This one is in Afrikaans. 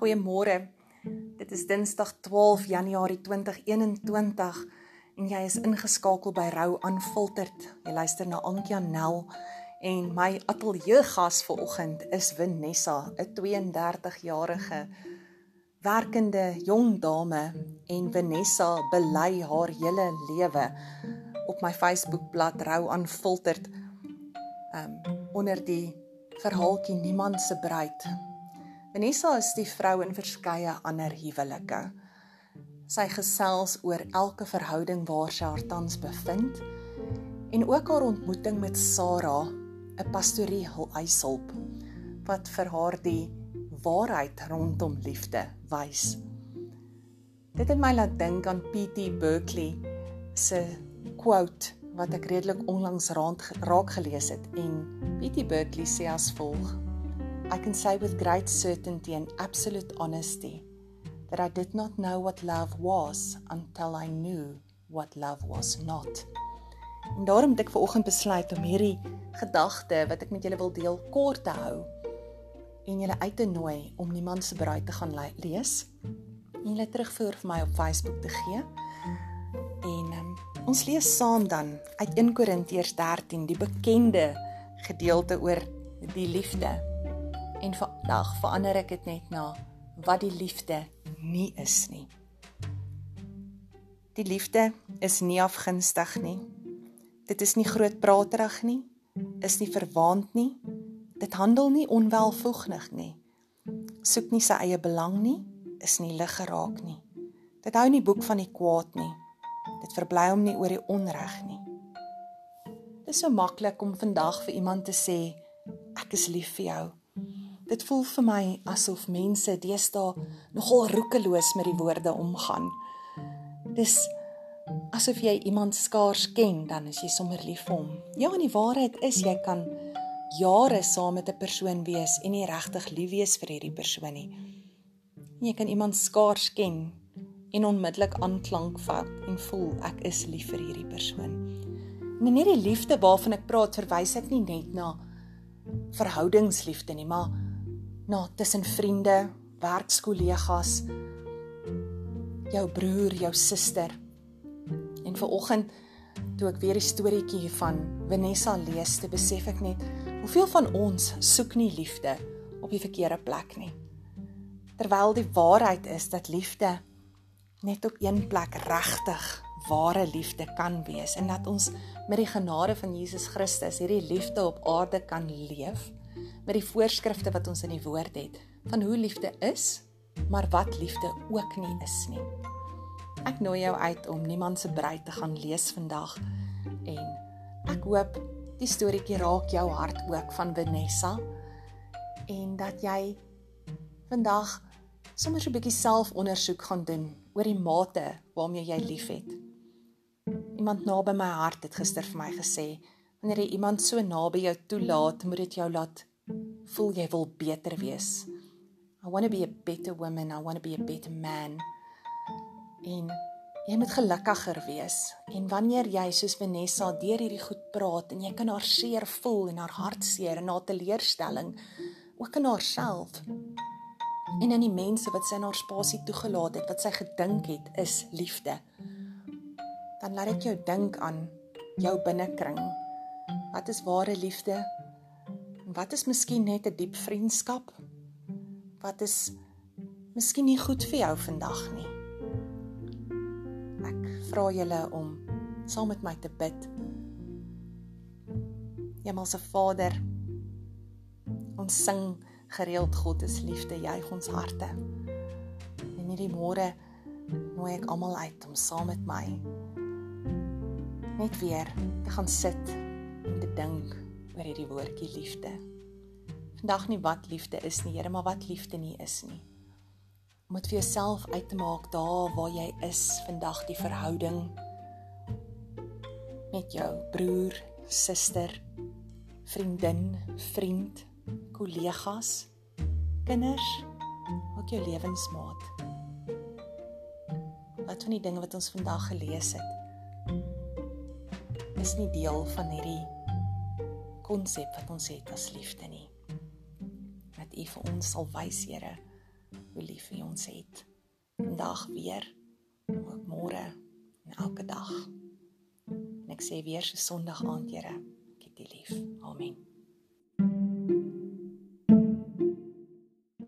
Goeiemôre. Dit is Dinsdag 12 Januarie 2021 en jy is ingeskakel by Rou aanfilterd. Jy luister na Ankia Nel en my ateljee gas vanoggend is Vanessa, 'n 32-jarige werkende jong dame en Vanessa bely haar hele lewe op my Facebookblad Rou aanfilterd um onder die verhaaltjie niemand se bruid Vanessa is die vrou in verskeie ander huwelike. Sy gesels oor elke verhouding waar sy haar tans bevind en ook haar ontmoeting met Sarah, 'n pastorie huishulp wat vir haar die waarheid rondom liefde wys. Dit het my laat dink aan P.T. Berkeley se quote wat ek redelik onlangs raak gelees het en P.T. Berkeley sê as volg: I can say with great certainty and absolute honesty that I did not know what love was until I knew what love was not. En daarom het ek vanoggend besluit om hierdie gedagte wat ek met julle wil deel kort te hou en julle uit te nooi om niemand se bruid te gaan lees en julle terugvoer vir my op Facebook te gee. En um, ons lees saam dan uit 1 Korintiërs 13 die bekende gedeelte oor die liefde. En vandag verander ek dit net na wat die liefde nie is nie. Die liefde is nie afgunstig nie. Dit is nie grootpraterig nie, is nie verwaand nie. Dit handel nie onwelvoegnig nie. Soek nie sy eie belang nie, is nie lig geraak nie. Dit hou nie boek van die kwaad nie. Dit verbly hom nie oor die onreg nie. Dit is so maklik om vandag vir iemand te sê ek is lief vir jou. Dit voel vir my asof mense deesdae nogal roekeloos met die woorde omgaan. Dis asof jy iemand skaars ken, dan is jy sommer lief vir hom. Ja, en die waarheid is jy kan jare saam met 'n persoon wees en nie regtig lief wees vir hierdie persoon nie. Jy kan iemand skaars ken en onmiddellik aanklank vat en voel ek is lief vir hierdie persoon. En in hierdie liefde waarvan ek praat, verwys ek nie net na verhoudingsliefde nie, maar na tussen vriende, werkskollegas, jou broer, jou suster. En vanoggend toe ek weer die storieetjie van Vanessa lees, te besef ek net hoeveel van ons soek nie liefde op die verkeerde plek nie. Terwyl die waarheid is dat liefde net op een plek regtig ware liefde kan wees en dat ons met die genade van Jesus Christus hierdie liefde op aarde kan leef met die voorskrifte wat ons in die woord het van hoe liefde is, maar wat liefde ook nie is nie. Ek nooi jou uit om niemand se bruid te gaan lees vandag en ek hoop die storieetjie raak jou hart ook van Vanessa en dat jy vandag sommer so 'n bietjie selfondersoek gaan doen oor die mate waarmee jy liefhet. Iemand naby my hart het gister vir my gesê, wanneer jy iemand so naby jou toelaat, moet dit jou laat voel jy wil beter wees. I want to be a better woman, I want to be a better man. En jy moet gelukkiger wees. En wanneer jy soos Vanessa deur hierdie goed praat en jy kan haar seer voel en haar hartseer en haar teleurstelling ook in haarself en in die mense wat sy in haar spasie toegelaat het wat sy gedink het is liefde. Dan laat dit jou dink aan jou binnekring. Wat is ware liefde? Wat is miskien net 'n diep vriendskap? Wat is miskien nie goed vir jou vandag nie? Ek vra julle om saam met my te bid. Hemelse Vader, ons sing gereeld God is liefde, juig ons harte. En hierdie môre nooi ek almal uit om saam met my net weer te gaan sit en te dink oor hierdie woordjie liefde. Vandag nie wat liefde is nie, Here, maar wat liefde nie is nie. Om dit vir jouself uit te maak daar waar jy is vandag die verhouding met jou broer, suster, vriendin, vriend, kollegas, kinders, ook jou lewensmaat. Wat van die dinge wat ons vandag gelees het is nie deel van hierdie konsep wat ons het as liefde nie. Dat U vir ons sal wys, Here, hoe lief U ons het. Vandag weer, ook môre en elke dag. En ek sê weer so Sondag aand, Here, ek het U lief. Amen.